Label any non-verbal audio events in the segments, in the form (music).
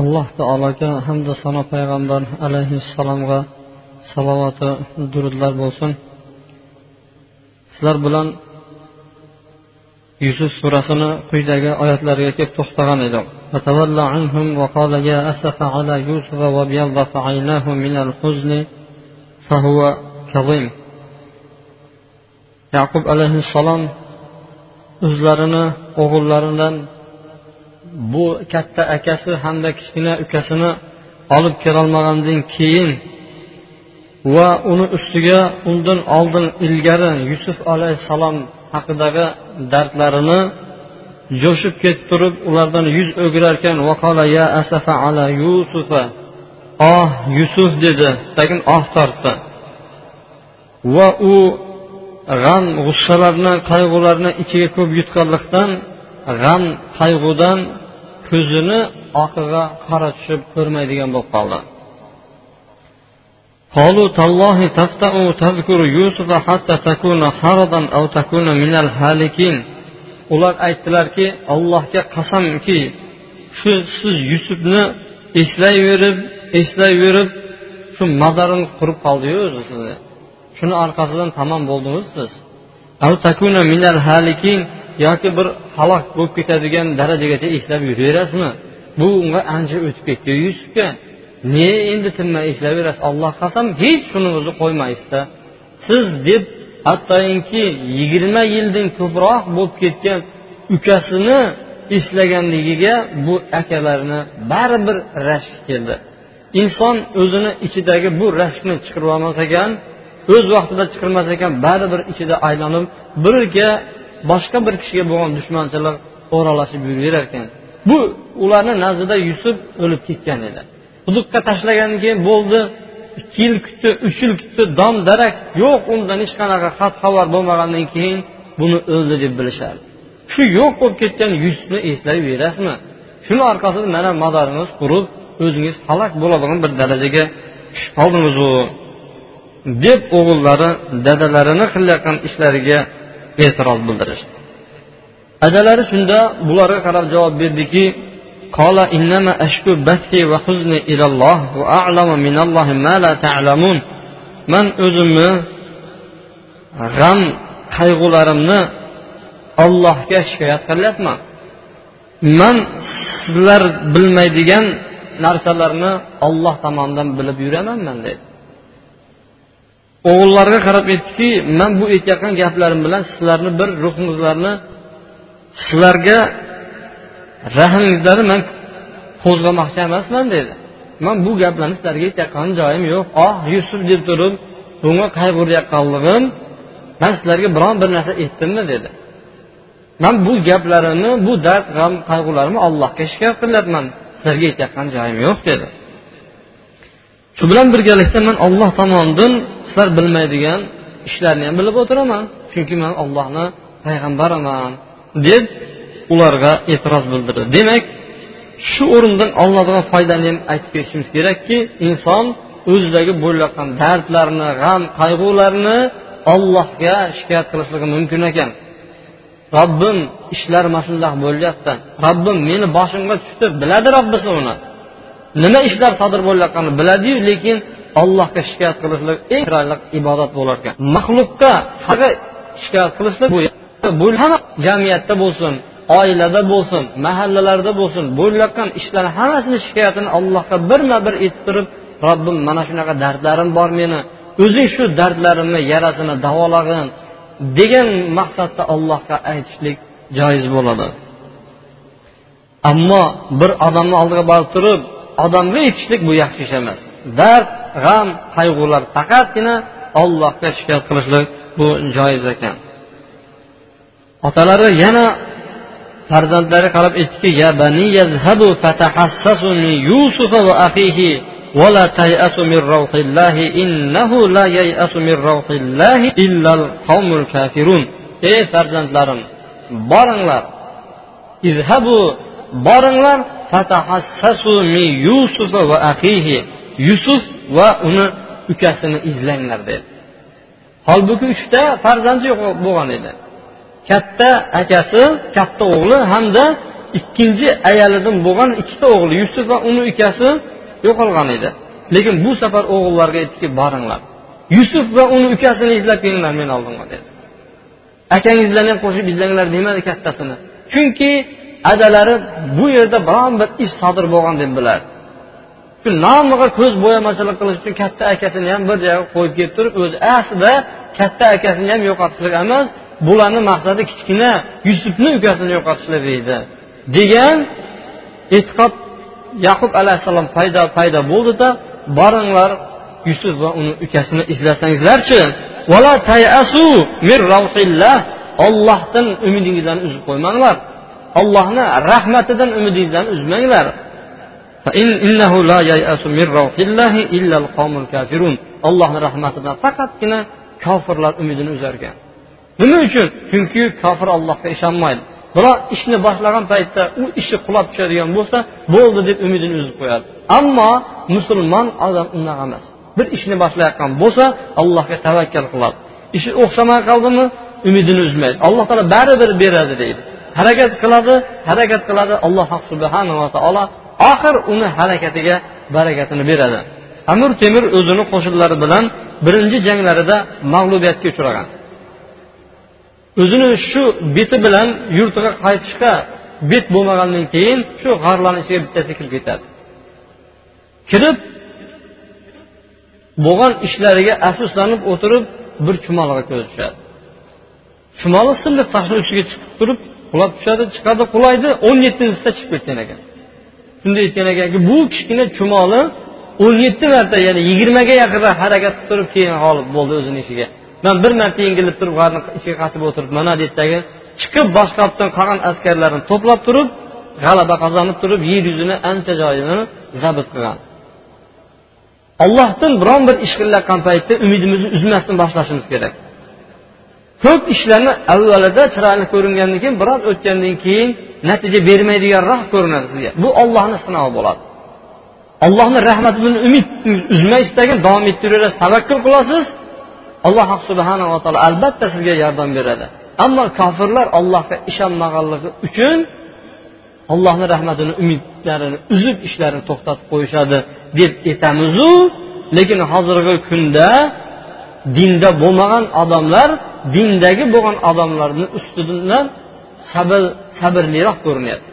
alloh taologa hamda sano payg'ambar alayhissalomga salovati durudlar bo'lsin sizlar bilan yusuf surasini quyidagi oyatlariga kelib to'xtagan edik وقال يا أسف على يوسف وابيضت عيناه من الحزن فهو كظيم yaqub alayhissalom o'zlarini o'g'illaridan bu katta akasi hamda kichkina ukasini olib kelolmagandan keyin va uni ustiga undan oldin ilgari yusuf alayhissalom haqidagi dardlarini jo'shib ketib turib ulardan yuz o'girarkan ya asafa ala yusufa. Oh yusuf dedi tagin oh tortdi. Va u g'am g'ussalarni qayg'ularni ichiga ko'p yutganlikdan g'am qayg'udan ko'zini oqiga qora tushib ko'rmaydigan bo'lib qoldi قالوا تالله تفتأ تذكر يوسف حتى تكون حرضا أو تكون من الهالكين ular aytdilarki allohga qasamki shu siz yusufni eslayverib eslayverib shu mazaringiz qurib qoldiyu o'zi sizni shuni orqasidan tamom bo'ldingiz siz Yoki bir halok bo'lib ketadigan darajagacha eslab yuraverasizmi? Bu unga ancha o'tib ketdi. Yusufga ne endi tinmay eslayverasiz alloh qasam hech shuni o'zi qo'ymaysizda. Siz deb hattoki yigirma yildan ko'proq bo'lib ketgan ukasini eslaganligiga bu akalarini baribir rashk keldi. Inson o'zini ichidagi bu rashkni chiqarib olmas ekan o'z vaqtida chiqarmas ekan baribir ichida aylanib birga boshqa bir kishiga bo'lgan dushmanchilik o'ralashib yuraverar ekan bu ularni nazdida yusuf o'lib ketgan edi. Quduqqa tashlagandan keyin bo'ldi ikki yil kutdi uch yil kutdi dom darak yo'q undan hech qanaqa xat xabar bo'lmagandan keyin buni o'ldi deb bilishardi shu yo'q bo'lib ketgan yusufni eslayverasizmi shuni orqasida mana madoringiz qurib o'zingiz halok bo'ladigan bir darajaga tushib qoldingizu deb o'g'illari dadalarini qilayotgan ishlariga e'tiroz bildirishdi adalari shunda bularga qarab javob berdiki قال إنما أشكو بثي وحزني إلى الله وأعلم من الله ما لا تعلمون من o'zimni g'am qayg'ularimni allohga shikoyat qilyapman man sizlar bilmaydigan narsalarni olloh tomonidan bilib yuraman man dedi o'g'illarga qarab aytdiki man bu aytayotgan gaplarim bilan sizlarni bir ruhingizlarni sizlarga rahmingizlarni man qo'zg'amoqchi emasman dedi. Man bu gaplarni sizlarga aytayotgan joyim yo'q. Oh yusuf deb turib bunga qayg'urayotganligim man sizlarga biron bir narsa aytdimmi dedi. Man bu gaplarimni bu dard g'am qayg'ularimni allohga shikoyat qilyapman. Sizlarga aytayotgan joyim yo'q dedi. Shu bilan birgalikda man olloh tomonidan sizlar bilmaydigan ishlarni ham bilib o'tiraman. Chunki man ollohni payg'ambariman deb ularga e'tiroz bildirdi. Demak shu o'rindan olinadigan foydani ham aytib ketishimiz kerakki inson o'zidagi bo'layotgan dardlarni g'am qayg'ularni ollohga shikoyat qilishligi mumkin ekan. Robbim ishlar mana shundoq bo'lyapti robbim meni boshimga tushdi biladi robbisi uni. Nima ishlar sodir bo'layotganini biladiyu lekin allohga shikoyat qilishlik eng chiroyli ibodat bo'lar ekan. Maxluqqa shikoyat qilishlik bu hamma jamiyatda bo'lsin oilada bo'lsin mahallalarda bo'lsin bo'layotgan ishlar hammasini shikoyatini allohga birma bir aytib turib robbim mana shunaqa dardlarim bor meni o'zing shu dardlarimni yarasini davolag'in degan maqsadda allohga aytishlik joiz bo'ladi. Ammo bir odamni oldiga borib turib odamga aytishlik bu yaxshi ish emas dard g'am qayg'ular faqatgina ollohga shikoyat qilishlik bu joiz ekan otalari yana farzandlariga qarab aytdiki ya bani yazhabu fatahassasu min yusufa va axihi ولا تيأسوا من روح الله إنه لا ييأس من روح الله إلا القوم الكافرون ey farzandlarim boringlar izhabu boringlar fatahassasu min yusufa va aqihi yusuf va uni ukasini izlanglar dedi. Holbuki uchta farzandi yo'q bo'lgan edi. Katta akasi katta o'g'li hamda ikkinchi ayalidan bo'lgan ikkita o'g'li yusuf va uni ukasi yo'qolgan edi. Lekin bu safar o'g'illarga aytdiki boringlar. Yusuf va uni ukasini izlab kelinglar meni oldimga dedi. Akangizlarni ham qo'shib izlanglar demadi kattasini. Chunki adalari bu yerda biron bir ish sodir bo'lgan deb biladi. Shu nomiga ko'z bo'yamachilik qilish uchun katta akasini ham bir joyga qo'yib kelib turib o'zi aslida katta akasini ham yo'qotishlik emas bularni maqsadi kichkina yusufni ukasini yo'qotishlik edi degan e'tiqod yaqub alayhissalom paydo paydo bo'ldida boringlar yusuf va uni ukasini izlasangizlarchi. Ollohdan umidingizlarni uzib qo'ymanglar. Ollohni rahmatidan umidingizdan uzmanglar. Ollohni rahmatidan faqatgina kofirlar umidini uzar nima uchun? Chunki kofir allohga ishonmaydi. Biroq ishni boshlagan paytda u ishi qulab tushadigan bo'lsa bo'ldi deb umidini uzib qo'yadi. Ammo musulmon odam unaqa emas. Bir ishni boshlayotgan bo'lsa allohga tavakkal qiladi. Ishi o'xshamay qoldimi? Umidini uzmaydi. Alloh taolo baribir beradi deydi. Harakat qiladi harakat qiladi alloh subhanava taolo oxir uni harakatiga barakatini beradi. Amir temur o'zini qo'shinlari bilan birinchi janglarida mag'lubiyatga uchragan. O'zini shu beti bilan yurtiga qaytishga bet bo'lmagandan keyin shu g'arlarni ichiga bittasi kirib ketadi. Kirib bo'lgan ishlariga afsuslanib o'tirib bir chumoliga ko'zi tushadi chumoli silliq toshni ustiga chiqib turib qulab tushadi chiqadi qulaydi o'n yettinchisida chiqib ketgan ekan. Shunda aytgan ekanki bu kichkina chumoli o'n yetti marta ya'ni yigirmaga yaqinroq harakat qilib turib keyin g'olib bo'ldi o'zini ishiga. Man bir marta yengilib turib g'arni ichiga qachib o'tirib mana deydidagi chiqib boshqatdan qolgan askarlarni to'plab turib g'alaba qozonib turib yer yuzini ancha joyini zabt qilgan. Ollohdan biron bir ish qilayotgan paytda umidimizni uzmasdan boshlashimiz kerak. Ko'p ishlarni avvalida chiroyli ko'ringandan keyin biroz o'tgandan keyin natija bermaydiganroq ko'rinadi sizga. Bu ollohni sinovi bo'ladi. Allohni rahmatidan umid uzmay istagin davom ettiraverasiz tavakkul qilasiz. Alloh subhanava taolo albatta sizga yordam beradi. Ammo kofirlar allohga ishonmaganligi uchun allohni rahmatini umidlarini uzib ishlarini to'xtatib qo'yishadi deb aytamizu. Lekin hozirgi kunda dinda bo'lmagan odamlar dindagi bo'lgan odamlarni ustidan sabr sabrliroq ko'rinyapti.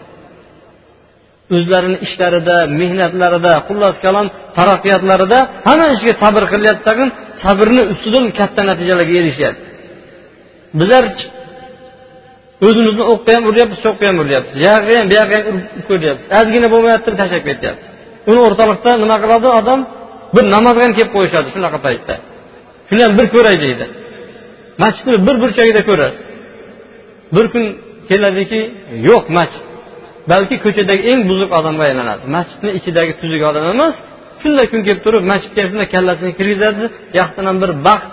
O'zlarini ishlarida mehnatlarida xullas kalom taraqqiyotlarida hamma ishga sabr qilyapti tag'in sabrni ustidan katta natijalarga erishyapti. Bizlar o'zimizni o'qqa ham uryapmiz cho'qqa ham uryapmiz. Buyog'iga ham buyog'iga ham urib ko'ryapmiz. Ozgina bo'lmayapti tashlab ketyapmiz. Uni o'rtalikda nima qiladi? Odam bir namozga ham kelib qo'yishadi shunaqa paytda. Shuni ham bir ko'ray deydi. Masjidni bir burchagida ko'rasiz. Bir kun keladiki yo'q masjid. Balki ko'chadagi eng buzuq odamga aylanadi. Masjidni ichidagi tuzuk odam emas shunday kun kelib turib masjidga shunday kallasini kirgizadi. Yoqdan ham bir baxt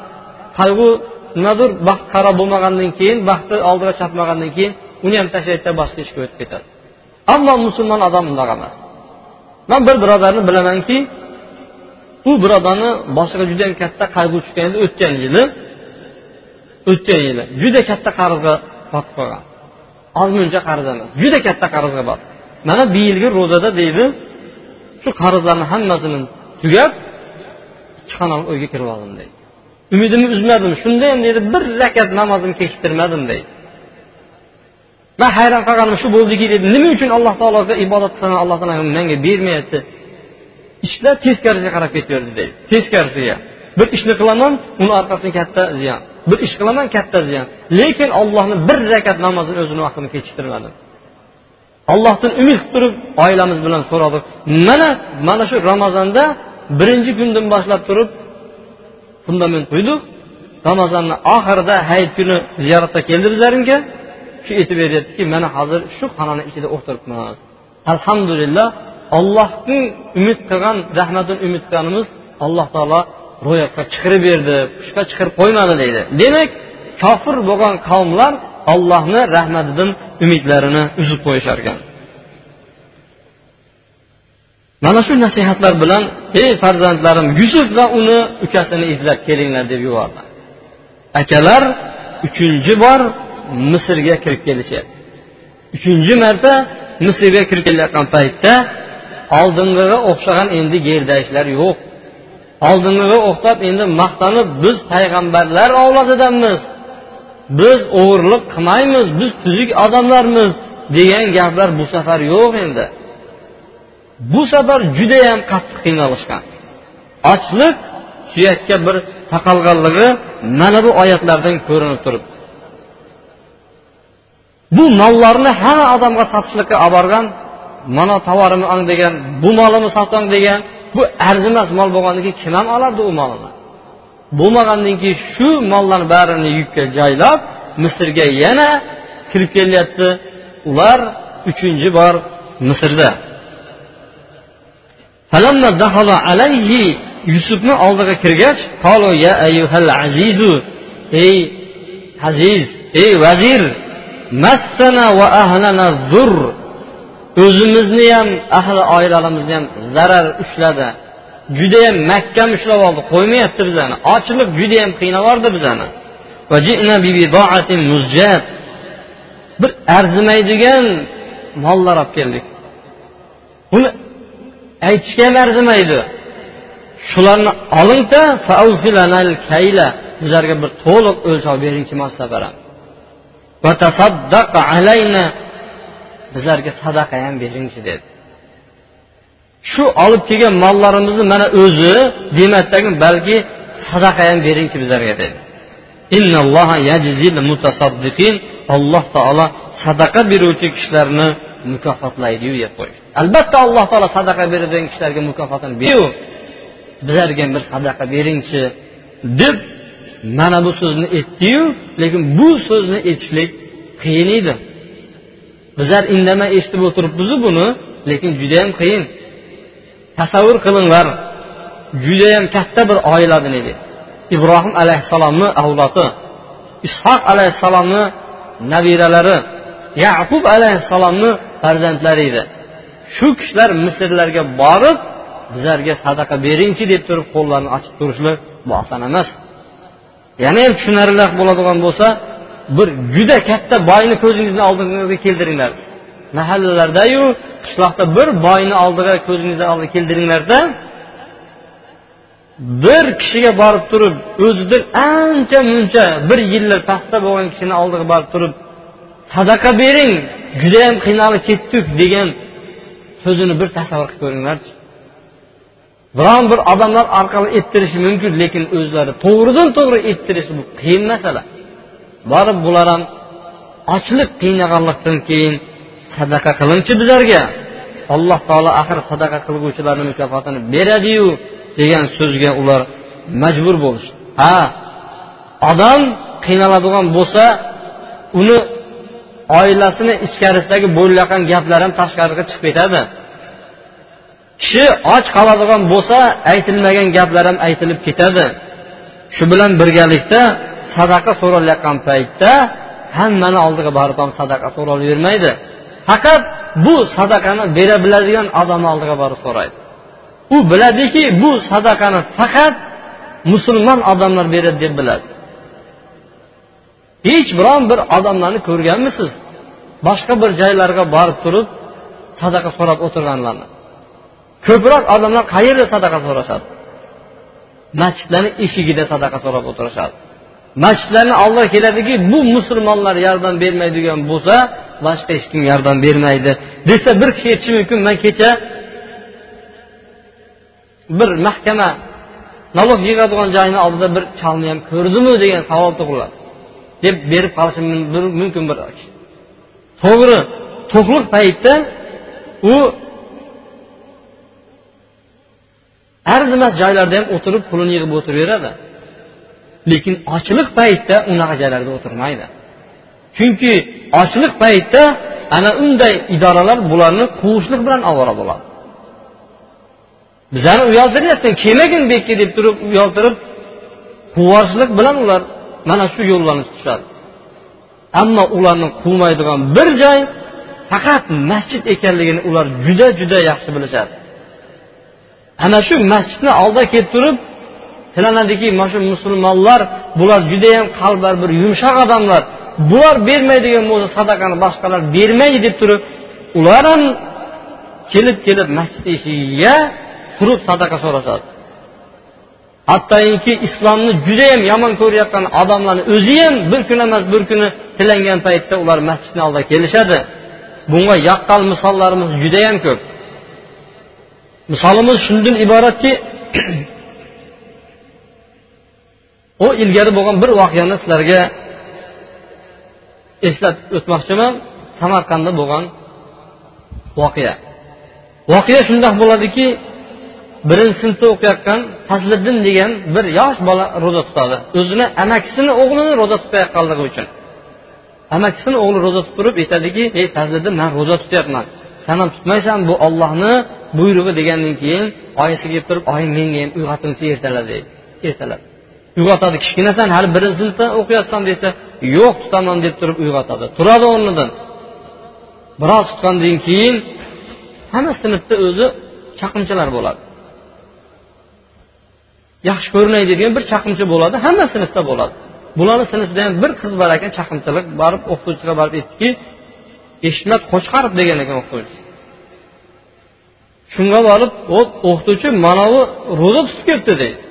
qayg'u nimadir baxt qaro bo'lmagandan keyin baxtni oldiga chopmagandan keyin uni ham tashlaydida boshqa ishga o'tib ketadi. Ammo musulmon odam undoq emas. Man bir birodarni bilamanki u birodarni boshiga judayam katta qayg'u tushgan edi o'tgan yili o'tgan yili juda katta qarzga botib qolgan. Oz muncha qarz emas juda katta qarzga botib. Mana bu yilgi ro'zada deydi shu qarzlarni hammasini tugab ikki xonali uyga kirib oldim deydi. Umidimni uzmadim shunda ham deydi bir rakat namozimni kechiktirmadim deydi. Man hayron qolganim shu bo'ldiki deydi nima uchun alloh taologa ibodat qilsam alloh taolo menga bermayapti. Ishlar teskarisiga qarab ketaverdi deydi teskarisiga bir ishni qilaman uni orqasidan katta ziyon. Bir ish qilaman katta ziyon. Lekin ollohni bir rakat namozini o'zini vaqtini kechiktirmadim allohdan umid qilib turib oilamiz bilan so'radik mana mana shu ramazonda birinchi kundan boshlab turib fundament qo'ydik ramazonni oxirida hayit kuni ziyoratga keldi bizlarga shu aytib beryaptiki mana hozir shu xonani ichida o'tiribmiz. Alhamdulillah ollohni umid qilgan rahmatini umid qilganimiz alloh taolo ro'yobga chiqarib berdi pushqa chiqarib qo'ymadi deydi. Demak kofir bo'lgan qavmlar allohni rahmatidan umidlarini uzib qo'yishar ekan mana shu nasihatlar bilan ey farzandlarim yusuf va uni ukasini izlab kelinglar deb yubordi. Akalar uchinchi bor misrga kirib kelishyapti. Uchinchi marta misrga kirib kelayotgan paytda oldingiga o'xshagan endi gerdayishlar yo'q. Oldingiga o'xshab endi maqtanib biz payg'ambarlar avlodidanmiz biz o'g'irlik qilmaymiz biz tuzuk odamlarmiz degan gaplar bu safar yo'q endi. Bu safar judayam qattiq qiynalishgan. Ochlik suyakka bir taqalganligi mana bu oyatlardan ko'rinib turibdi. Bu mollarni hamma odamga sotishlikka olib borgan mana tovarimni ang degan bu molimni sotong degan bu arzimas mol bo'lgandan keyin kim ham olardi u molni bo'lmagandan keyin shu mollarni barini yukka joylab misrga yana kirib kelyapti. Ular uchinchi bor misrda. Yusufni oldiga kirgach ya ayyuhal azizu ey aziz ey vazir massana va ahlana zur o'zimizni ham ahli oilalarimizni ham zarar ushladi. Judayam mahkam ushlab oldi. Qo'ymayapti bizani. Ochliq judayam qiynab bizani. Bir arzimaydigan mollar olib keldik. Buni aytishga ham arzimaydi. Shularni olingda bizlarga bir to'liq o'lchov beringchi mos safaram bizlarga sadaqa ham beringchi dedi. Shu olib kelgan mollarimizni mana o'zi demakdagi balki sadaqa ham beringchi bizlarga dedi. Alloh taolo sadaqa beruvchi kishilarni mukofotlaydiyu deb qo'ydi. Albatta alloh taolo sadaqa beradigan kishilarga mukofotini beru bizlarga bir sadaqa beringchi deb mana bu so'zni aytdiyu lekin bu so'zni aytishlik qiyin edi. Bizlar indamay eshitib o'tiribmizu buni lekin judayam qiyin. Tasavvur qilinglar judayam katta bir oiladan edi. Ibrohim alayhissalomni avlodi ishoq alayhissalomni nabiralari yaqub alayhissalomni farzandlari edi. Shu kishilar misrlarga borib bizlarga sadaqa beringchi deb turib qo'llarini ochib turishlik bu oson emas. Yana ham tushunarli bo'ladigan bo'lsa bir juda katta boyni ko'zingizni oldingizga keltiringlar. Mahallalardayu qishloqda bir boyni oldiga ko'zingizni oldiga keltiringlarda bir kishiga borib turib o'zidan ancha muncha bir yillar pastda bo'lgan kishini oldiga borib turib sadaqa bering judayam qiynalib ketdik degan so'zini bir tasavvur qilib ko'ringlarchi. Biron bir odamlar orqali ettirishi mumkin lekin o'zlari to'g'ridan to'g'ri ettirish bu qiyin masala. Borib bular ham ochlik qiynaganlikdan keyin sadaqa qilingchi bizlarga. Alloh taolo axir sadaqa qilguvchilarni mukofotini beradiyu degan so'zga ular majbur bo'lishdi. Ha odam qiynaladigan bo'lsa uni oilasini ichkarisidagi bo'layotgan gaplar ham tashqariga chiqib ketadi. Kishi och qoladigan bo'lsa aytilmagan gaplar ham aytilib ketadi. Shu bilan birgalikda sadaqa so'ralayotgan paytda hammani oldiga borib ham sadaqa yurmaydi. faqat bu sadaqani bera biladigan odam oldiga borib so'raydi. U biladiki bu sadaqani faqat musulmon odamlar beradi deb biladi. Hech biron bir odamlarni ko'rganmisiz? Boshqa bir joylarga borib turib sadaqa so'rab o'tirganlarni. Ko'proq odamlar qayerda sadaqa so'rashadi? Masjidlarni eshigida sadaqa so'rab o'tirishadi. Masjidlarni olloh keladiki bu musulmonlar yordam bermaydigan bo'lsa boshqa hech kim yordam bermaydi. Desa bir kishi aytishi mumkin man kecha bir mahkama налог yig'adigan joyini oldida bir cholni ham ko'rdimu degan savol tug'iladi. Deb berib qolishi mumkin bir to'g'ri to'qliq paytda u arzimas joylarda ham o'tirib pulini yig'ib o'tiraveradi. Lekin ochliq paytda unaqa joylarda o'tirmaydi. Chunki ochliq paytda ana unday idoralar bularni quvishlik bilan ovora bo'ladi. Bizani uyaltiryapti kelmagin bu yerga deb turib uyaltirib quvvorchilik bilan ular mana shu yo'llarni tutishadi. Ammo ularni quvmaydigan bir joy faqat masjid ekanligini ular juda juda yaxshi bilishadi. Ana shu masjidni oldiga kelib turib shu musulmonlar bular judayam qalblar bir yumshoq odamlar bular bermaydigan bo'lsa sadaqani boshqalar bermaydi deb turib ular ham kelib kelib masjid eshigiga turib sadaqa so'rashadi hattoki islomni judayam yomon ko'rayotgan odamlarni o'zi ham bir kun emas bir kuni tilangan paytda ular masjidni oldiga kelishadi bunga yaqqol misollarimiz judayam ko'p misolimiz shundan iboratki (clears throat) u ilgari bo'lgan bir voqeani sizlarga eslatib o'tmoqchiman. Samarqandda bo'lgan voqea. Voqea shundoq bo'ladiki birinchi sinfda o'qiyotgan fazliddin degan bir yosh bola ro'za tutadi. O'zini amakisini o'g'lini ro'za tutayotganligi uchun. Amakisini o'g'li ro'za tutib turib aytadiki ey fazliddin man ro'za tutyapman. San ham tutmaysan bu ollohni buyrug'i degandan keyin oyisiga kelib turib oyim menga ham uyg'otingchi ertalab deydi ertalab uyg'otadi. Kichkinasan hali birinchi sinfda o'qiyapsan desa yo'q tutaman deb turib uyg'otadi. Turadi o'rnidan. Biroz tutgandan keyin hamma sinfda o'zi chaqimchilar bo'ladi. Yaxshi ko'rinay deydigan bir chaqimchi bo'ladi hamma sinfda bo'ladi. Bularni sinfida ham bir qiz bor ekan chaqimchilik borib o'qituvchiga borib aytdiki eshitmad qo'chqarov degan ekan o'qituvchi. Shunga borib o'qituvchi manavi ro'za tutib kelibdi deydi.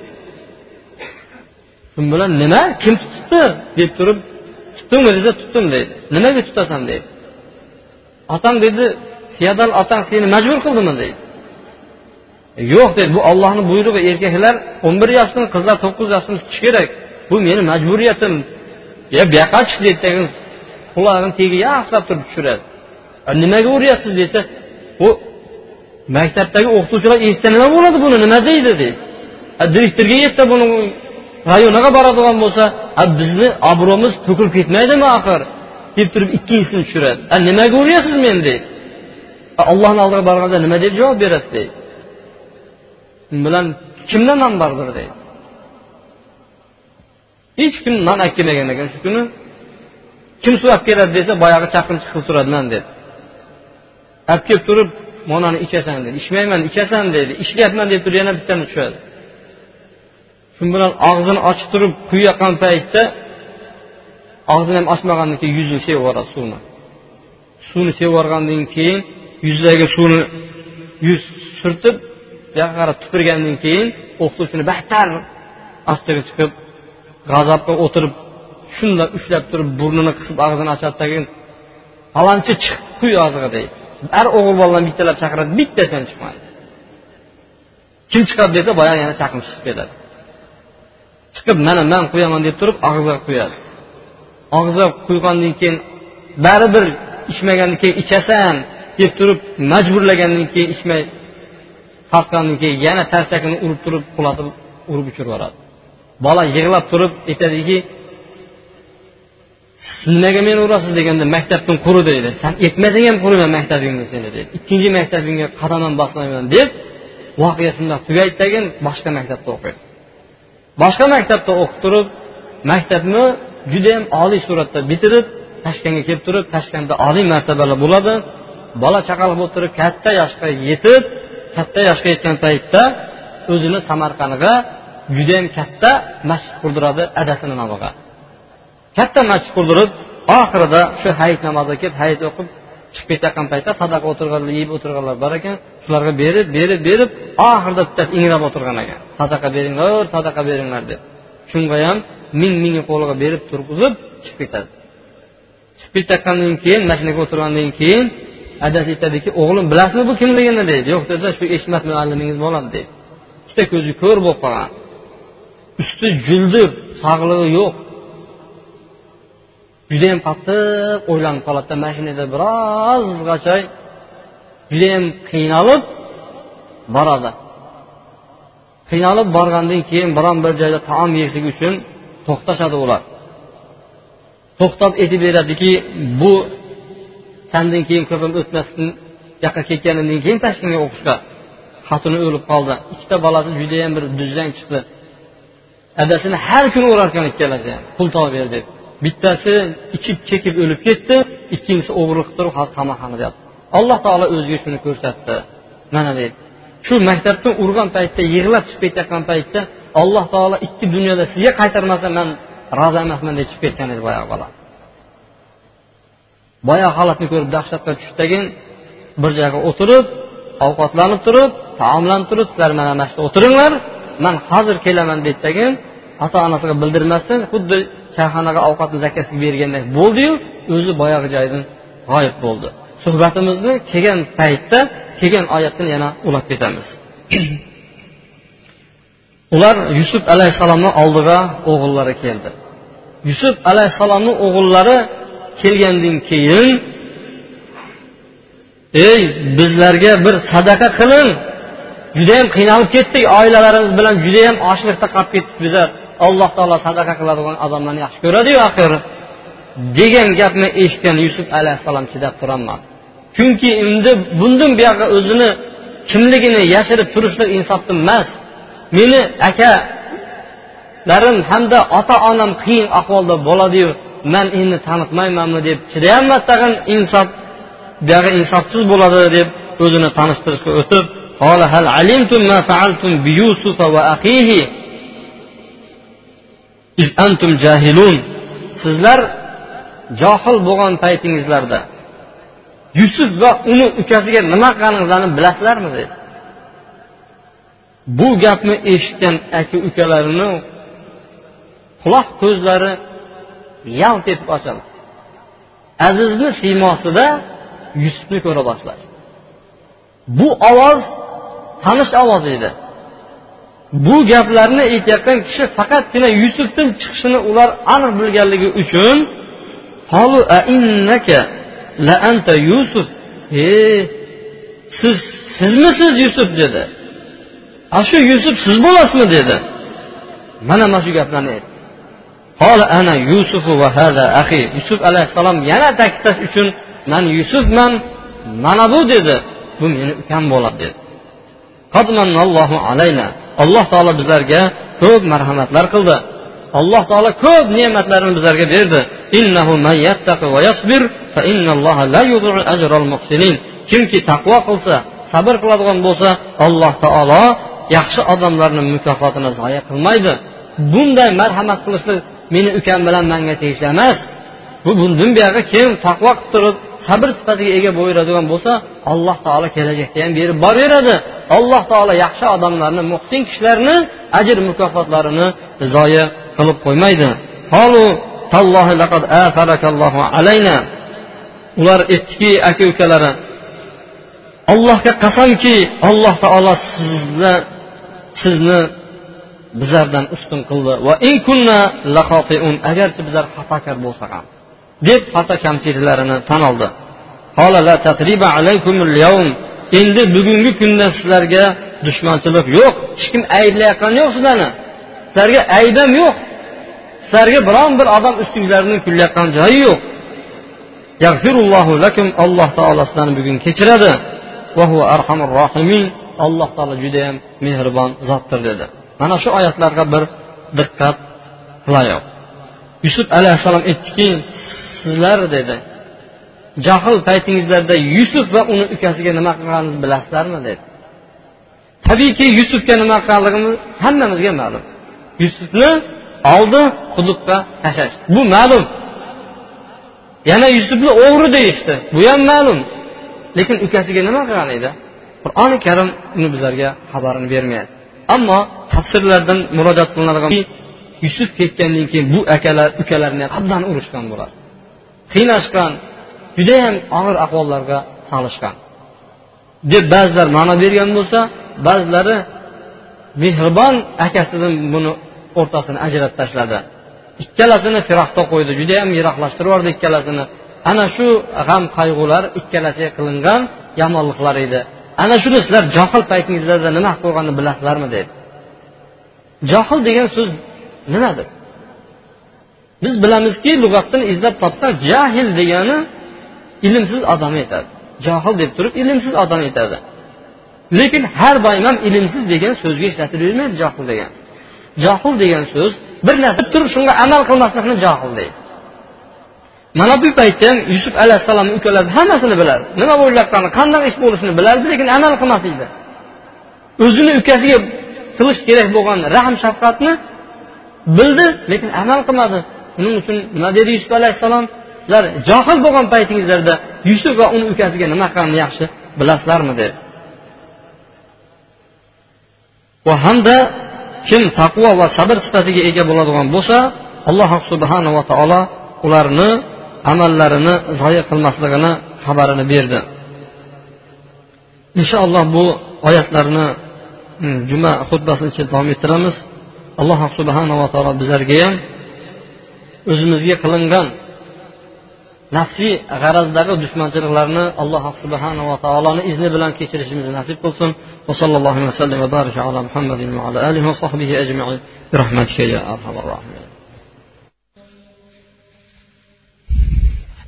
Shu bilan nima kim tutibdi? Deb turib tutdingmi desa tutdim deydi. Nimaga tutasan deydi. Otang dedi feodal otang seni majbur qildimi deydi. E, yo'q deydi bu ollohni buyrug'i erkaklar o'n bir yoshdan qizlar to'qqiz yoshdan tutish kerak. Bu meni majburiyatim. Ya bu yoqqa chiq deydi tagin qulog'ini tagiga yaxshilab turib tushiradi. E, nimaga uryapsiz desa u maktabdagi o'qituvchilar eshitsa nima bo'ladi buni nima deydi deydi. E, direktorga yetsa buni rayoniga boradigan bo'lsa bizni obro'miz to'kilib ketmaydimi axir? Deb turib ikkinchisini tushiradi. Nimaga uryapsiz meni deydi. Allohni oldiga borganda nima deb javob berasiz deydi. Bilan kimda non bordir deydi. Hech kim non olib kelmagan ekan shu kuni kim suv olib keladi desa boyagi chaqimchi qiz turadiman dedi olib kelib turib manani ichasan dedi ichmayman ichasan deydi. Ichyapman deb turib yana bittani tushadi shu bilan og'zini ochib turib quyayotgan paytda og'zini ham ochmagandan keyin yuzini sevib yuboradi suvni. Suvni sevib yuborgandan keyin yuzidagi suvni yuz surtib bu yoqqa qarab tupurgandan keyin o'qituvchini battar ostiga chiqib g'azabga o'tirib shundoq ushlab turib burnini qisib og'zini ochadi keyin falonchi chiq quy og'ziga deydi. Har o'g'il bolalarni bittalab chaqiradi bittasi ham chiqmaydi. Kim chiqadi desa boyagi yana chaqimchi chiqib ketadi. Chiqib mana man qo'yaman deb turib og'ziga qo'yadi og'ziga qo'ygandan keyin baribir ichmagandan keyin ichasan deb turib majburlagandan keyin ichmay tortgandan keyin yana tarsakini urib turib qulatib urib uchirib yuboradi. Bola yig'lab turib aytadiki nimaga meni urasiz deganda maktabdan quri deydi. San aytmasang ham quriman maktabingni seni deydi. Ikkinchi maktabingga qadam ham bosmayman deb voqea shundoq tugaydi tagin boshqa maktabda o'qiydi. Boshqa maktabda o'qib turib maktabni judayam oliy suratda bitirib toshkentga kelib turib toshkentda oliy martabali bo'ladi. Bola chaqali bo'lib turib katta yoshga yetib katta yoshga yetgan paytda o'zini samarqandga judayam katta masjid qurdiradi adasi nomiga katta masjid qurdirib oxirida shu hayit namoziga kelib hayit o'qib chiqib ketayotgan paytda sadaqa o'tirganlar yeb o'tirganlar bor ekan shularga berib berib berib oxirida bittasi ingrab o'tirgan ekan. Sadaqa beringlar sadaqa beringlar deb. Shunga ham ming ming qo'liga berib turg'izib chiqib ketadi. Chiqib ketayotgandan keyin mashinaga o'tirgandan keyin adasi aytadiki o'g'lim bilasizmi bu kimligini deydi. Yo'q desa shu eshmat muallimingiz bo'ladi deydi. Ikkita ko'zi ko'r bo'lib qolgan. Usti juldir sog'lig'i yo'q. Judayam qattiq o'ylanib qoladida mashinada birozgacha judayam qiynalib boradi. Qiynalib borgandan keyin biron bir joyda taom yeyishlik uchun to'xtashadi ular. To'xtab aytib beradiki bu sandan keyin ko'p o'tmasdan yoqqa ketganimdan keyin tashkentga o'qishga xotini o'lib qoldi. Ikkita bolasi judayam bir duzang chiqdi. Adasini har kuni urarkan ikkalasi ham pul topib ber deb. Bittasi ichib chekib o'lib ketdi ikkinchisi o'g'irlik qilib turib hozir qamoqxonada yotibdi alloh taolo o'ziga shuni ko'rsatdi. Mana deydi. Shu maktabdan urgan paytda yig'lab chiqib ketayotgan paytda alloh taolo ikki dunyoda sizga qaytarmasa man rozi emasman deb chiqib ketgan edi boyagi bola. Boyagi holatni ko'rib dahshatga tushdagin bir joyga o'tirib ovqatlanib turib taomlanib turib sizlar mana mana shu o'tiringlar man hozir kelaman deydidagin ota onasiga bildirmasdan xuddi choyxonaga ovqatni zakasiga bergandek bo'ldiyu o'zi boyagi joydan g'oyib bo'ldi. Suhbatimizni kelgan paytda kelgan oyatdan yana ulab ketamiz (clears throat) ular yusuf alayhissalomni oldiga o'g'illari keldi. Yusuf alayhissalomni o'g'illari kelgandan keyin ey bizlarga bir sadaqa qiling. Judayam qiynalib ketdik oilalarimiz bilan judayam ochliqda qolib ketdik bizlar. Alloh taolo sadaqa qiladigan odamlarni yaxshi ko'radiyu axir. Degan gapni eshitgan yusuf alayhissalom chidab turolmadi. Chunki endi bundan buyog'i o'zini kimligini yashirib turishlik insofda emas. Meni akalarim hamda ota onam qiyin ahvolda bo'ladiyu man endi tanitmaymanmi deb chidayolmadi tag'in insof buyog'i insofsiz bo'ladi deb o'zini tanishtirishga o'tib antum jahilun sizlar johil bo'lgan paytingizlarda yusuf va uni ukasiga nima qilganingizlarni bilasizlarmi dedi bu gapni eshitgan aka ukalarini quloq ko'zlari yalt etib ochildi. Azizni siymosida yusufni ko'ra boshladi. Bu ovoz tanish ovoz edi. Bu gaplarni aytayotgan kishi faqatgina yusufdan chiqishini ular aniq bilganligi uchun la anta yusuf? E siz sizmisiz yusuf? dedi. A shu yusuf siz bo'lasizmi? dedi. Mana mana shu gaplarni aytdi ana yusufu va hada ahi yusuf alayhissalom yana ta'kidlash uchun man yusufman mana bu dedi. Bu meni ukam bo'ladi dedi. Alloh taolo bizlarga ko'p marhamatlar qildi. Alloh taolo ko'p ne'matlarini bizlarga berdi. Kimki taqvo qilsa sabr qiladigan bo'lsa alloh taolo yaxshi odamlarni mukofotini zoya qilmaydi. Bunday marhamat qilishlik meni ukam bilan manga tegishli emas. Bu bundan buyog'i kim taqvo qilib turib sabr sifatiga ega bo'laveradigan bo'lsa alloh taolo kelajakda ham berib boraveradi. Alloh taolo yaxshi odamlarni muhsin kishilarni ajr mukofotlarini zoya qilib qo'ymaydi. Ular aytdiki aka ukalari allohga qasamki alloh taolo sizni sizni bizlardan ustun qildi. Va agarchi bizlar xatokor bo'lsak ham deb xato kamchiliklarini tan oldi. Endi bugungi kunda sizlarga dushmanchilik yo'q. Hech kim ayblayotgani yo'q sizlarni. Sizlarga ayb ham yo'q. Sizlarga biron bir odam ustingizlarni kulayotgan joyi yo'q. Alloh taolo sizlarni bugun kechiradi. Alloh taolo judayam mehribon zotdir dedi. Mana shu oyatlarga bir diqqat qilayoq. Yusuf alayhissalom aytdiki sizlar dedi. Jahl paytingizlarda yusuf va uni ukasiga nima qilganimizni bilasizlarmi dedi. Tabiiyki yusufga nima qilganligimiz hammamizga ma'lum. Yusufni oldi quduqqa tashlash. Bu ma'lum. Yana yusufni o'g'ri deyishdi. Bu ham ma'lum. Lekin ukasiga nima qilgan edi? Qur'oni karim uni bizlarga xabarini bermayapti. Ammo tafsirlardan murojaat qilinadigan yusuf ketgandan keyin bu akalar ukalarni abdan urishgan bo'ladi. Qiynashgan judayam og'ir ahvollarga solishgan. Deb ba'zilar ma'no bergan bo'lsa ba'zilari mehribon akasidan buni o'rtasini ajratib tashladi. Ikkalasini firoqda qo'ydi judayam yiroqlashtirib yubordi ikkalasini. Ana shu g'am qayg'ular ikkalasiga qilingan yomonliklar edi. Ana shuni sizlar johil paytingizlarda nima qilib qo'yganini bilasizlarmi dedi. Johil degan so'z nimadir? Biz bilamizki lug'atdan izlab topsak jahil degani ilmsiz odam aytadi johil deb turib ilmsiz odam aytadi lekin har doim ham ilmsiz degan so'zga ishlatilavermaydi johil degan. Johil degan so'z bir narsa turib shunga amal qilmaslikni johil deydi. Mana bu paytda ham yusuf alayhissalomni ukalari hammasini bilardi nima bo'layotganini qanday ish bo'lishini bilardi lekin amal qilmas edi o'zini ukasiga qilish kerak bo'lgan rahm shafqatni bildi lekin amal qilmadi. Shuning uchun? Nima dedi yusuf alayhissalom? Sizlar johil bo'lgan paytingizlarda yusuf va uni ukasiga nima qilganini yaxshi bilasizlarmi? dedi. Va hamda kim taqvo va sabr sifatiga ega bo'ladigan bo'lsa alloh subhanava taolo ularni amallarini zoya qilmasligini xabarini berdi. Inshaalloh bu oyatlarni hm, juma xutbasi ichida davom ettiramiz. Alloh subhanava taolo bizlarga ham o'zimizga qilingan nafsiy g'arazdagi dushmanchiliklarni alloh subhanava taoloni izni bilan kechirishimizni nasib qilsin va vasallam va baraka ala muhammadin va ala alihi va sahbihi ajmain برحمتك يا ارحم الراحمين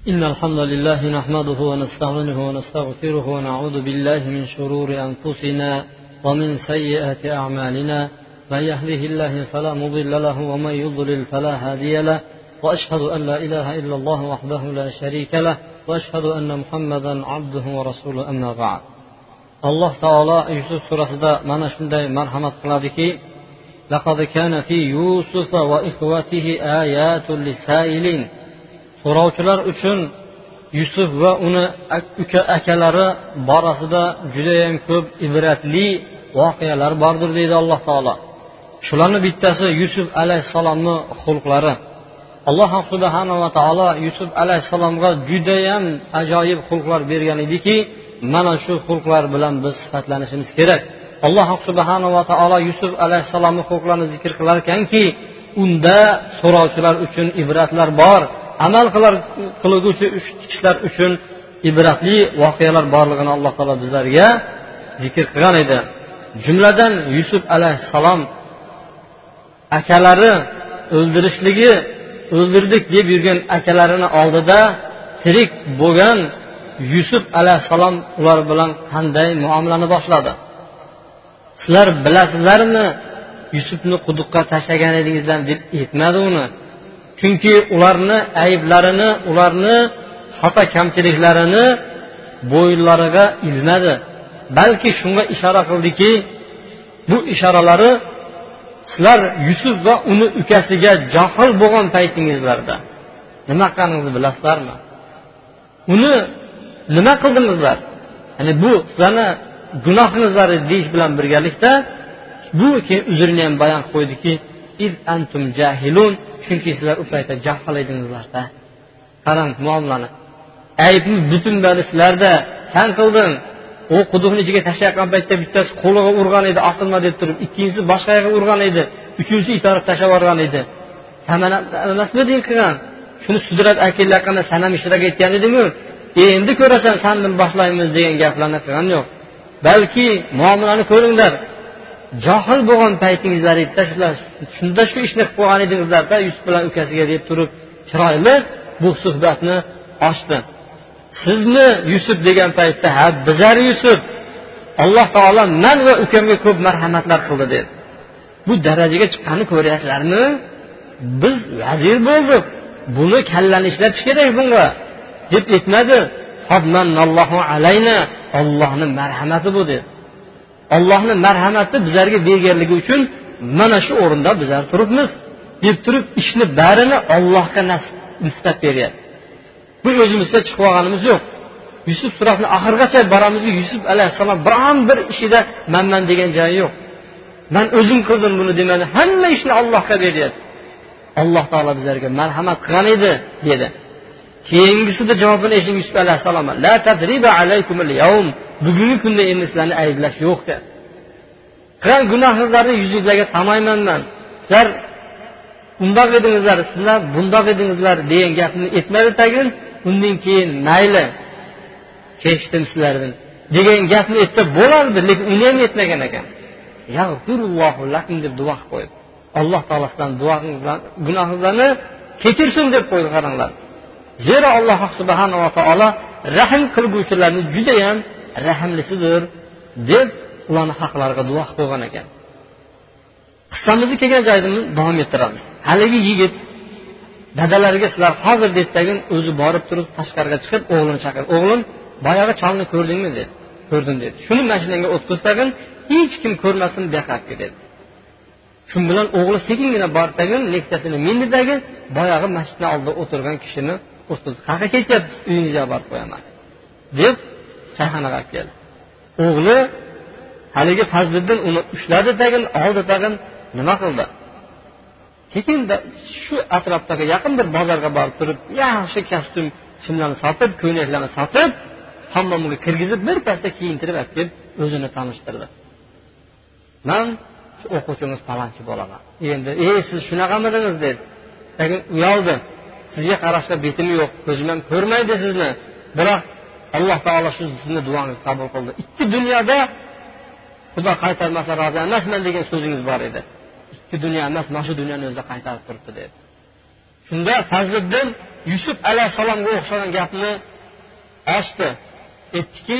إن الحمد لله نحمده ونستعينه ونستغفره ونعوذ بالله من شرور أنفسنا ومن سيئات أعمالنا من يهده الله فلا مضل له ومن يضلل فلا هادي له واشهد ان لا اله الا الله وحده لا شريك له واشهد ان محمدا عبده ورسوله اما بعد alloh taolo yusuf surasida mana shunday marhamat qiladiki لقد كان في يوسف وإخوته آيات للسائلين so'rovchilar uchun yusuf va uni uka akalari borasida judayam ko'p ibratli voqealar bordir deydi alloh taolo shularni bittasi yusuf alayhissalomni xulqlari alloh subhanava taolo yusuf alayhissalomga judayam ajoyib xulqlar bergan ediki mana shu xulqlar bilan biz sifatlanishimiz kerak. Alloh subhanava taolo yusuf alayhissalomni xulqlarini zikr qilar ekanki unda so'rovchilar uchun ibratlar bor. Amal qilar qilguvchi kishilar uchun ibratli voqealar borligini alloh taolo bizlarga zikr qilgan edi. Jumladan yusuf alayhissalom akalari o'ldirishligi o'ldirdik deb yurgan akalarini oldida tirik bo'lgan yusuf alayhissalom ular bilan qanday muomalani boshladi? Sizlar bilasizlarmi yusufni quduqqa tashlagan edingizlar deb aytmadi uni. Chunki ularni ayblarini ularni xato kamchiliklarini bo'yinlariga ilmadi. Balki shunga ishora qildiki bu ishoralari sizlar yusuf va uni ukasiga johil bo'lgan paytingizlarda nima qilganingizni bilasizlarmi? Uni nima qildingizlar? Ya'ni bu sizlarni gunohingizlar deyish bilan birgalikda bu keyin uzrini ham bayon qilib qo'ydiki antum jahilun chunki sizlar u paytda jahl edingizlarda. Qarang muomalani aybni butun bari sizlarda san qilding. U quduqni ichiga tashlayotgan paytda bittasi qo'liga urgan edi osilma deb turib. Ikkinchisi boshqa yoqqa urgan edi uchinchisi itarib tashlab yuborgan edi. Emasmiding qilgan? Shuni sudrab akelayotganda san ham ishtirok etgan edingu e, endi ko'rasan sandan boshlaymiz degan gaplarni qilgani yo'q. Balki muomalani ko'ringlar. Johil bo'lgan paytingizlarda shunda shu ishni qilib qo'ygan edingizlarda yusuf bilan ukasiga deb turib chiroyli bu suhbatni ochdi. Sizni yusuf degan paytda ha bizar yusuf. Alloh taolo man va ukamga ko'p marhamatlar qildi dedi. Bu darajaga chiqqanini ko'ryapsizlarmi? Biz vazir bo'ldik. Buni kallani ishlatish kerak bunga. Deb aytmadi. Alayna. Ollohni marhamati bu dedi. Ollohni marhamati bizlarga berganligi uchun mana shu o'rinda bizlar turibmiz. Deb turib ishni barini ollohga nisbat beryapti. Bu o'zimizcha chiqib olganimiz yo'q. Yusuf surasini oxirigacha boramizki yusuf alayhissalom biron bir ishida manman degan joyi yo'q. Man o'zim qildim buni demadi. Hamma ishni ollohga beryapti. Alloh taolo bizlarga marhamat qilgan edi dedi. Keyingisida javobini eshiting yusuf alayhissalom la bugungi kunda endi sizlarni ayblash yo'q dedi. Qilgan gunohingizlarni yuzingizlarga samayman man. Sizlar undoq edingizlar sizlar bundoq edingizlar degan gapni aytmadi tagin. Undan keyin mayli kechdim sizlardan. Degan gapni aytsa bo'lardi lekin uni ham aytmagan ekan. Deb duo qilib qo'ydi. Alloh taolo sizlarni gunohingizlarni kechirsin deb qo'ydi qaranglar. Zero alloh subhanava taolo rahm qilguvchilarni judayam rahmlisidir deb ularni haqlariga duo qilib qo'ygan ekan. Qissamizni kelgan joyda davom ettiramiz. Haligi yigit dadalariga sizlar hozir deydidagin o'zi borib turib tashqariga chiqib o'g'lini chaqirdi o'g'lim boyagi cholni ko'rdingmi? dedi. Ko'rdim dedi. Shuni mashinangga o'tkaztagin hech kim ko'rmasin bu yoqqa olib dedi. Shu bilan o'g'li sekingina bordidagi nextasini mindidagi boyagi masjidni oldida o'tirgan kishini o'tkazdi qayerga ketyapsiz uyingizga olib borib qo'yaman deb choyxonaga olib keldi. O'g'li haligi fazliddin uni ushladi tagin oldi tagin nima qildi? Lekin shu atrofdagi yaqin bir bozorga borib turib yaxshi kostyum shimlarni sotib ko'ylaklarni sotib hammomga kirgizib birpasda kiyintirib olib kelib o'zini tanishtirdi. Man o'quvchingiz palonchi bo'laman. Endi ey siz shunaqamidingiz dedi. Lekin uyaldi. Sizga qarashga betim yo'q ko'zim ham ko'rmaydi sizni. Biroq alloh taolo shu sizni duongizni qabul qildi. Ikki dunyoda xudo qaytarmasa rozi emasman degan so'zingiz bor edi. ikki dunyo emas mana shu dunyoni o'zida qaytarib turibdi dedi shunda fazliddin yusuf alayhissalomga o'xshagan gapni ochdi aytdiki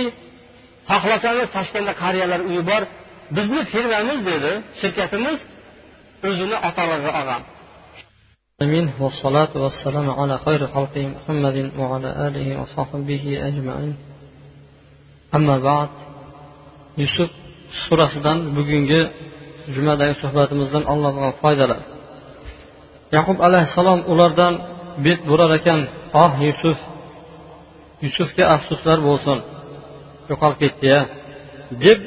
xohlasangiz toshkentda qariyalar uyi bor bizni firmamiz dedi shirkatimiz o'zini otalariga olgan آمين والصلاة والسلام على خير خلقه محمد وعلى آله وصحبه أجمعين أما بعد yusuf surasidan bugungi jumadagi suhbatimizdan olinadigan foydalar yaqub alayhissalom ulardan bet burar ekan oh yusuf yusufga afsuslar bo'lsin yo'qolib ketdiya deb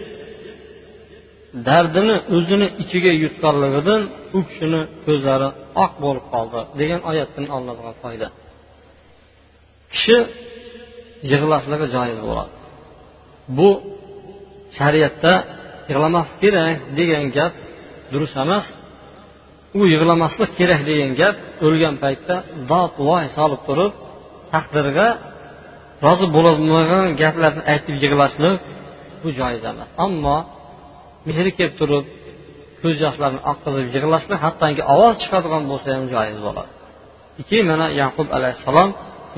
dardini o'zini ichiga yutganligidan u kishini ko'zlari oq bo'lib qoldi degan oyatdan olinadigan foyda. Kishi yig'lashligi joiz bo'ladi. Bu shariatda yig'lamaslik kerak degan gap durust emas. U yig'lamaslik kerak degan gap o'lgan paytda dod voy solib turib taqdirga rozi bo'lolmagan gaplarni aytib yig'lashlik bu joiz emas. Ammo mehri kelib turib ko'z yoshlarini oqqizib yig'lashlik hattoki ovoz chiqadigan bo'lsa ham joiz bo'ladi. Keyin mana yaqub alayhissalom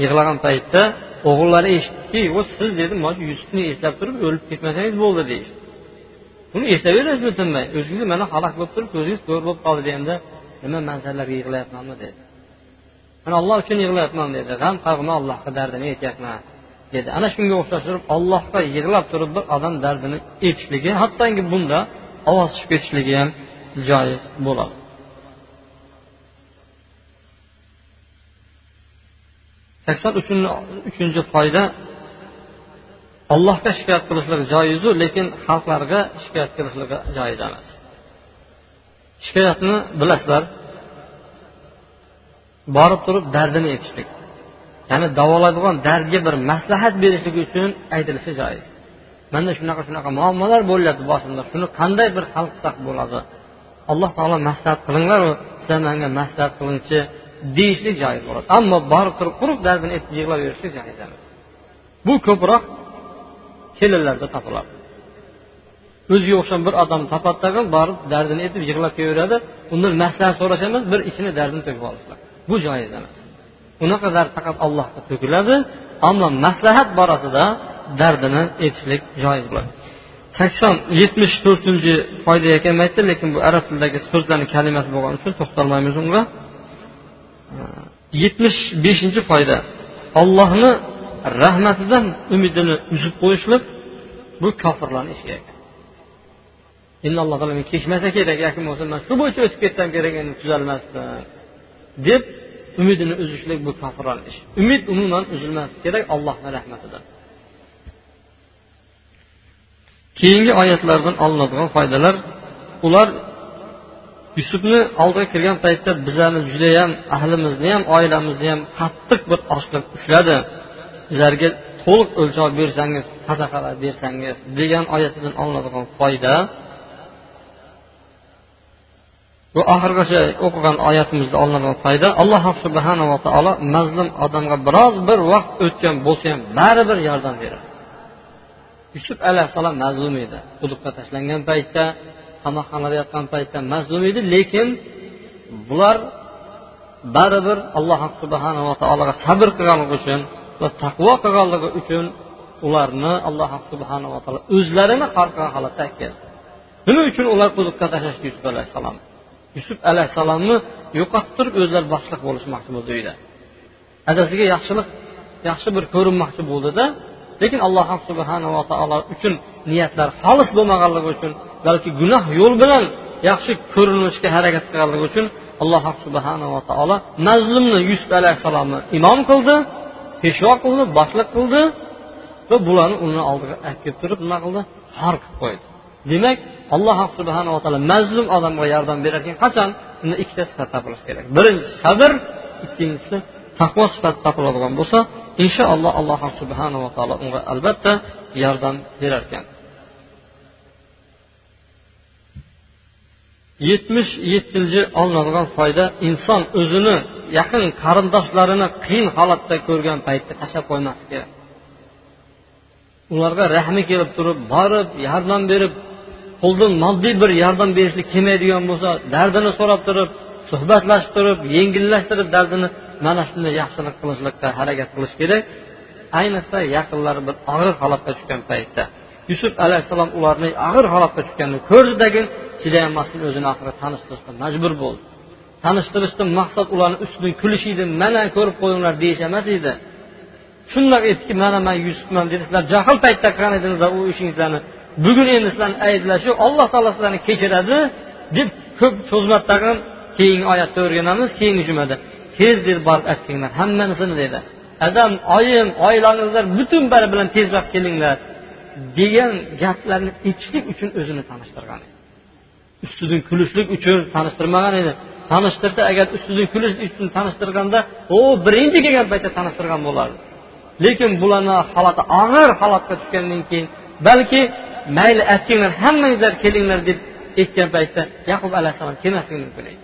yig'lagan paytda o'g'illari eshitdiki siz dedi yusufni eslab turib o'lib ketmasangiz bo'ldi deyishdi buni eslayverasizmi tinmay? O'zingiz mana halok bo'lib turib ko'zingiz ko'r bo'lib qoldi deganda nima man yig'layapmanmi dedi. Man alloh uchun yig'layapman dedi. G'am qayg'uni allohga dardini aytyapman dedi. Ana shunga o'xshash turib allohga yig'lab turib bir odam dardini aytishligi hattoki bunda ovoz chiqib ketishligi ham joiz bo'ladi. Sakson uchinchi foyda allohga shikoyat qilishlik joizu lekin xalqlarga shikoyat qilishligi joiz emas. Shikoyatni bilasizlar borib turib dardini aytishlik ya'ni davolaydigan dardga bir maslahat berishlik uchun aytilishi joiz. Manda shunaqa shunaqa muammolar bo'lyapti boshimda. Shuni qanday bir hal qilsak bo'ladi? Alloh taolo maslahat qilinglaru sizlar manga maslahat qilingchi deyishlik joiz bo'ladi. Ammo borib turib quruq dardini aytib yig'lab yurishlik joiz emas. Bu ko'proq kelinlarda topiladi o'ziga o'xshagan bir odam topadidagi borib dardini aytib yig'lab kelaveradi undan maslahat so'rash emas bir ichini dardini to'kib olishlar. Bu joiz emas. Unaqa dard faqat allohga to'kiladi ammo maslahat borasida dardini aytishlik joiz bo'ladi. Sakson yetmish to'rtinchi foyda ekan aytdi lekin bu arab tilidagi so'zlarni kalimasi bo'lgani uchun to'xtalmaymiz unga. Yetmish beshinchi foyda. Ollohni rahmatidan umidini uzib qo'yishlik bu kofirlarni ishi alloh taolo men kechmasa kerak yoki bo'lmasa man shu bo'yicha o'tib ketsam kerak endi tuzalmasdan deb umidini uzishlik bu kofirlarni ishi. Umid umuman uzilmasi kerak allohni rahmatidan. Keyingi oyatlardan olinadigan foydalar ular yusufni oldiga kirgan paytda bizlarni judayam ahlimizni ham oilamizni ham qattiq bir ochliq ushladi. Bizlarga to'liq o'lchov bersangiz sadaqalar bersangiz degan oyatidan olinadigan foyda bu oxirigacha o'qigan oyatimizda olinadigan foyda alloh subhanava taolo mazlum odamga biroz bir vaqt o'tgan bo'lsa ham baribir yordam beradi. Yusuf alayhissalom mazlum edi. Quduqqa tashlangan paytda qamoqxonada yotgan paytda mazlum edi lekin bular baribir alloh subhanava taologa sabr qilganligi uchun va taqvo qilganligi uchun ularni alloh subhanava taolo o'zlarini har holatda aytgan. Nima uchun ular quduqqa tashlashdi yusuf alayhissalom? Yusuf alayhissalomni yo'qotib o'zlari boshliq bo'lishmoqchi bo'ldi uyda. Adasiga yaxshilik yaxshi bir ko'rinmoqchi bo'ldida lekin alloh subhanava taolo uchun niyatlar xolis bo'lmaganligi uchun balki gunoh yo'l bilan yaxshi ko'rinishga harakat qilganligi uchun alloh subhanava taolo mazlumni yusuf alayhissalomni imom qildi. Peshvo qildi boshliq qildi va bularni uni oldiga olib kelib turib nima qildi? Xor qilib qo'ydi. Demak alloh subhanava taolo mazlum odamga yordam berar ekan qachon? Unda ikkita sifat topilishi kerak. Birinchisi sabr ikkinchisi taqvo sifati topiladigan bo'lsa inshaalloh alloh subhanava taolo unga albatta yordam berar ekan yetmish yettinchi olinadigan foyda inson o'zini yaqin qarindoshlarini qiyin holatda ko'rgan paytda tashlab qo'ymaslik kerak. Ularga rahmi kelib turib borib yordam berib qo'ldan moddiy bir yordam berishlik kelmaydigan bo'lsa dardini so'rab turib suhbatlashib turib yengillashtirib dardini mana shunday yaxshilik qilishlikka harakat qilish kerak. Ayniqsa yaqinlari bir og'ir holatga tushgan paytda. Yusuf alayhissalom ularni og'ir holatga tushganini ko'rdidagi chidayolmasdan o'zini oxiri tanishtirishga majbur bo'ldi. Tanishtirishdan maqsad ularni ustidan kulish edi mana ko'rib qo'yinglar deyish emas edi shundoq aytdiki mana man yusufman dedi. Sizlar jahl paytda qilgan edingizlar u ishingizlarni bugun endi sizlarni ayblashi alloh taolo sizlarni kechiradi deb ko'p cho'zmadi tag'in keyingi oyatda o'rganamiz keyingi jumada. Tez deb borib olib hammasini dedi. Adam oyim oilangizlar butun bari bilan tezroq kelinglar. Degan gaplarni aytishlik uchun o'zini tanishtirgan edi. Ustidan kulishlik uchun tanishtirmagan edi. Tanishtirsa agar ustidan kulish uchun tanishtirganda u birinchi kelgan paytda tanishtirgan bo'lardi. Lekin bularni holati og'ir holatga tushgandan keyin balki mayli aytinglar hammangizlar kelinglar deb aytgan paytda yaqub alayhissalom kelmasligi mumkin edi.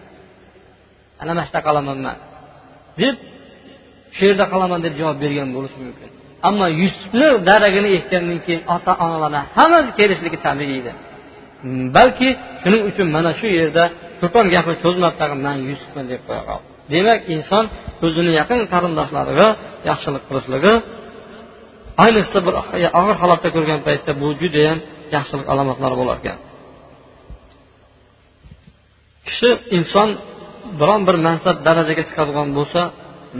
Ana mana shunaqa qolaman man deb shu yerda qolaman deb javob bergan bo'lishi mumkin. Ammo yusufni daragini eshitgandan keyin ota onalarni hammasi kelishligi tabiiy edi. Mm, balki shuning uchun mana shu yerda ko'pam gapni cho'zmab tag'in man yusufman deb qo'ya qoldi. Demak inson o'zini yaqin qarindoshlariga yaxshilik qilishligi ayniqsa bir og'ir holatda ko'rgan paytda bu judayam yaxshilik alomatlari bo'lar ekan. Kishi inson biron bir mansab darajaga chiqadigan bo'lsa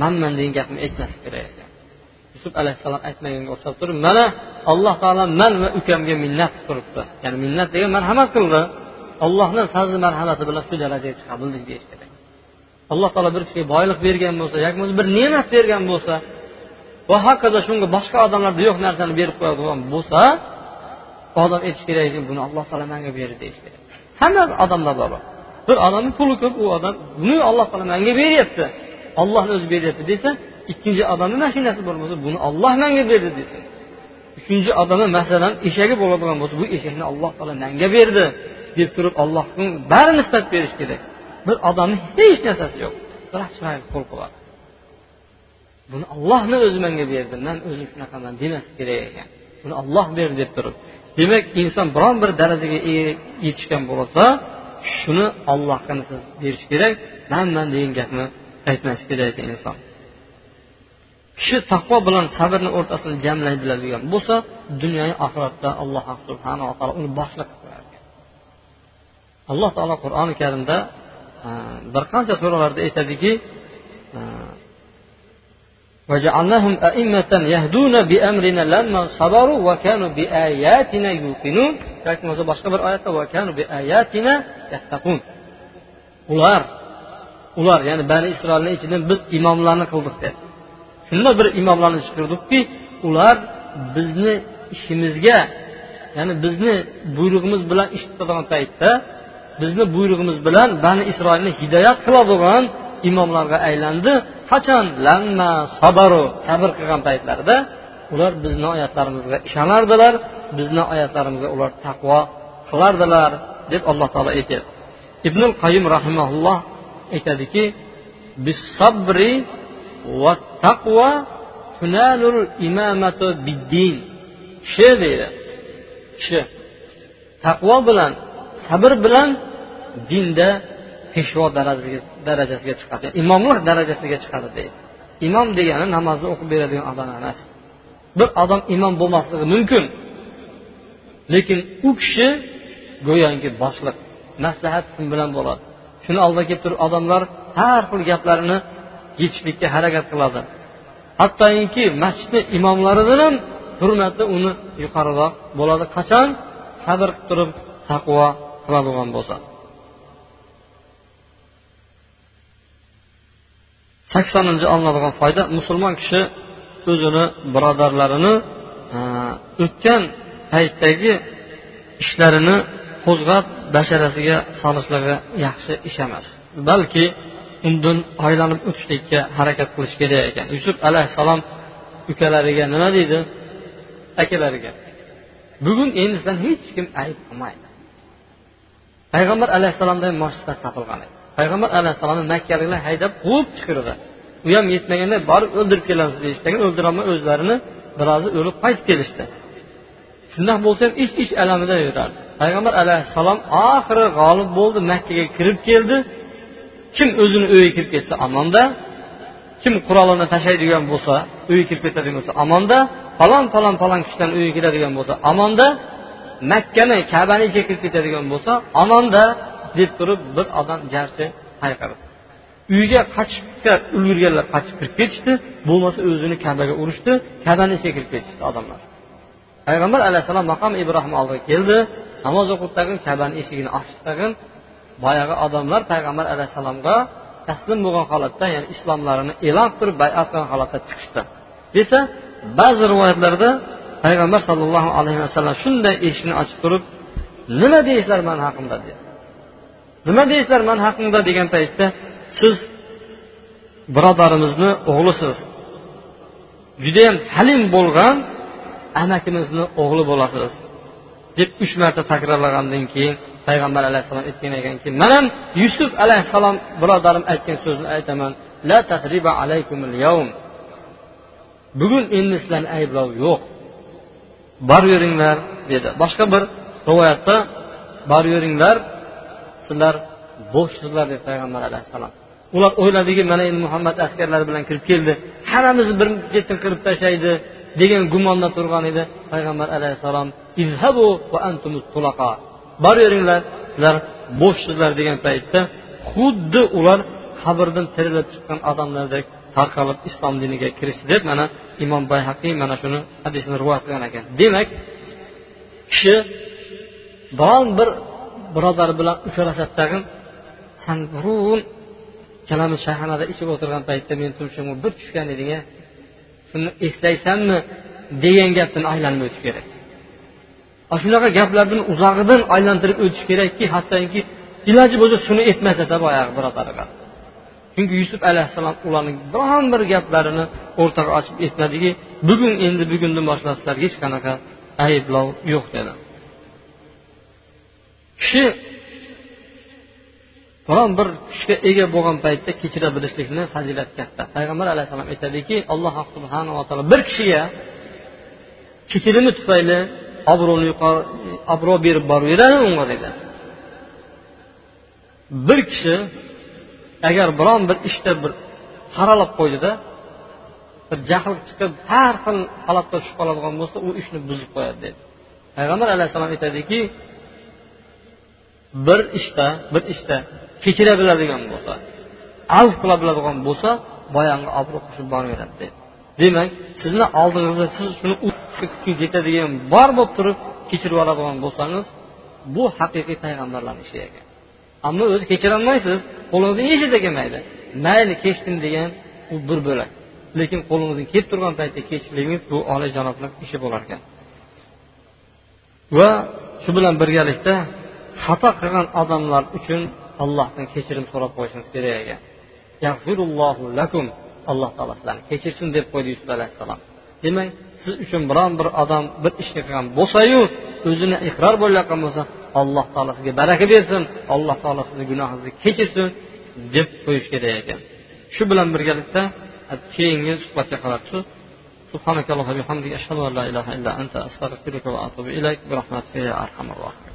manman degan gapni aytmaslik kerak. Yusuf alayhissalom aytmaganga o'xshab turib mana alloh taolo man va ukamga minnat qilib turibdi ya'ni minnat degan marhamat qildi. Allohni fazli marhamati bilan shu darajaga chiqa bildik deyish kerak. Alloh taolo bir kishiga boylik bergan bo'lsa yoki bo'lmasa bir ne'mat bergan bo'lsa va hokazo shunga boshqa odamlarda yo'q narsani berib qo'yadigan bo'lsa odam aytish kerakki buni alloh taolo manga berdi deyish kerak. Hamma odamlar bor bir odamni puli ko'p u odam buni alloh taolo manga beryapti. Ollohni o'zi beryapti desa ikkinchi odamni mashinasi bo'lmasa buni olloh manga berdi desin uchinchi odami masalan eshagi bo'ladigan bo'lsa bu eshakni alloh taolo manga berdi deb turib allohga bari nisbat berish kerak. Bir odamni hech narsasi yo'q biroq chiroyli qo'l qiladi buni ollohni o'zi menga berdi man o'zim shunaqaman demaslik kerak ekan. Buni olloh berdi deb turib. Demak inson biron bir darajaga yetishgan bo'lsa shuni ollohga berish kerak manman degan gapni aytmaslik kerak ekan inson. kishi taqvo bilan sabrni o'rtasini jamlay biladigan bo'lsa dunyoyu oxiratda alloh subhanava taolo uni boshliq qilib qo'yar ekan alloh taolo qur'oni karimda bir qancha suralarda aytadiki وجعلناهم أئمة يهدون بأمرنا لما صبروا وكانوا بآياتنا يوقنون yoki bo'lmasa boshqa bir oyatda وكانوا بآياتنا يتقون ular ular ya'ni bani isroilni ichidan biz imomlarni qildik dedi shunday bir imomlarni chiqirdikki ular bizni ishimizga ya'ni bizni buyrug'imiz bilan ish tutadigan paytda bizni buyrug'imiz bilan bani isroilni hidoyat qiladigan imomlarga aylandi. Qachon? Lamma sabaru sabr qilgan paytlarida ular bizni oyatlarimizga ishonardilar bizni oyatlarimizga ular taqvo qilardilar deb alloh taolo aytyapti ibnul qayim rahimaulloh aytadiki sabri taqvo tunalul imamatu biddin. Kishi deydi. Kishi taqvo bilan sabr bilan dinda peshvo darajasiga chiqadi. Imomlik darajasiga chiqadi deydi. Imom degani namozni o'qib beradigan odam emas. Bir odam imom bo'lmasligi mumkin. Lekin u kishi go'yoki boshliq maslahat bilan bo'ladi. Shuni oldiga kelib turib odamlar har xil gaplarini yetishlikka harakat qiladi. Hattoki masjidni imomlaridan ham hurmati uni yuqoriroq bo'ladi. Qachon? Sabr qilib turib taqvo qiladigan bo'lsa. Saksoninchi olinadigan foyda musulmon kishi o'zini birodarlarini e, o'tgan paytdagi ishlarini qo'zg'ab basharasiga solishligi yaxshi ish emas balki undan aylanib o'tishlikka harakat qilish kerak ekan. Yusuf alayhissalom ukalariga nima deydi? Akalariga bugun endi sizdan hech kim ayb qilmaydi payg'ambar alayhissalomda ham moshsizlar topilgan edi. Payg'ambar alayhissalomni makkaliklar haydab quvib chiqirdi. U ham yetmaganda borib o'ldirib kelamiz deyishdi o'ldirolmay o'zlarini birozi o'lib qaytib kelishdi. Shundoq bo'lsa ham ich ich alamida yurardi. Payg'ambar alayhissalom oxiri g'olib bo'ldi makkaga kirib keldi. Kim o'zini uyiga kirib ketsa amonda kim qurolini tashlaydigan bo'lsa uyiga kirib ketadigan bo'lsa amonda falon falon falon kishidan uyiga kiradigan bo'lsa amonda makkani kabani ichiga kirib ketadigan bo'lsa amonda deb turib bir odam jarchi hayqirdi. Uyga qochishga ulgurganlar qochib kirib ketishdi bo'lmasa o'zini kabaga urishdi kabani ichiga kirib ketishdi odamlar. Payg'ambar alayhissalom maqom ibrohim oldiga keldi namoz o'qib tag'in kabani eshigini ochdi tag'in boyagi odamlar payg'ambar alayhissalomga taslim bo'lgan holatda ya'ni islomlarini e'lon qilib bayat qilgan holatda chiqishdi. Desa ba'zi rivoyatlarda payg'ambar sollallohu alayhi vasallam shunday eshikni ochib turib nima deysizlar mani haqimda? dedi. Nima deysizlar mani haqimda? degan paytda siz birodarimizni o'g'lisiz. Judayam halim bo'lgan amakimizni o'g'li bo'lasiz. deb uch marta takrorlagandan keyin payg'ambar alayhissalom aytgan ekanki man ham yusuf alayhissalom birodarim aytgan so'zni aytaman. La tahriba alaykumul yawm. Bugun endi sizlarni ayblov yo'q. Boraveringlar dedi. Boshqa bir rivoyatda boraveringlar sizlar bo'shsizlar dedi payg'ambar alayhissalom. Ular o'yladiki mana endi muhammad askarlari bilan kirib keldi. Hammamizni bir chetdan qirib tashlaydi degan gumonda turgan edi. Payg'ambar alayhissalom boraveringlar sizlar bo'shsizlar degan paytda xuddi ular qabrdan tirilib chiqqan odamlardek tarqalib islom diniga kirishdi deb mana imom bayhaqiy mana shuni hadisni rivoyat qilgan ekan. Demak kishi biron bir birodari bilan uchrashadi tag'in san burun ikkalamiz shayxonada ichib o'tirgan paytda meni turmushimga bir tushgan eding shuni eslaysanmi degan gapdan aylanmay o'tish kerak. Shunaqa gaplardan uzog'idan aylantirib o'tish kerakki hattoki iloji bo'lsa shuni aytmasada boyagi birodariga chunki yusuf alayhissalom ularni biron bir gaplarini o'rtaga ochib aytmadiki bugun endi bugundan boshlab sizlarga hech qanaqa ayblov yo'q dedi. Kishi biron bir kuchga ega bo'lgan paytda kechira bilishlikni fazilati katta. Payg'ambar alayhissalom aytadiki alloh subhanava taolo bir kishiga kechirimi tufayli obro'ni yuqori obro' berib boraveradi unga dedi bir kishi agar biron bir ishda bir qaralab qo'ydida bir jahl chiqib har xil holatga tushib qoladigan bo'lsa u ishni buzib qo'yadi dedi. Payg'ambar alayhissalom aytadiki bir ishda bir ishda kechira biladigan bo'lsa avf qila biladigan bo'lsa boyagi obro' qo'shib boraveradi dedi. Demak sizni oldingizda siz shuni yetadigan bor bo'lib turib kechirib oladigan bo'lsangiz bu haqiqiy payg'ambarlarni ishi ekan. Ammo o'zi kechirolmaysiz qo'lingizdan hech narsa kelmaydi. Mayli kechdim degan u bir bo'lak. Lekin qo'lingizdan kelib turgan paytda kechishligingiz bu oliyjanoblik ishi bo'lar ekan. Va shu bilan birgalikda xato qilgan odamlar uchun allohdan kechirim so'rab qo'yishingiz kerak ekan. Lakum alloh taolo sizlarni kechirsin deb qo'ydi yusuf alayhissalom demak siz uchun biron bir odam bir ishni qilgan bo'lsayu o'zini iqror bo'layotgan bo'lsa alloh taolo sizga baraka bersin alloh taolo sizni gunohingizni kechirsin deb qo'yish kerak ekan shu bilan birgalikda keyingi suhbatga qarab shu سبحانك اللهم وبحمدك أشهد أن لا إله إلا أنت أستغفرك وأتوب إليك برحمتك يا أرحم الراحمين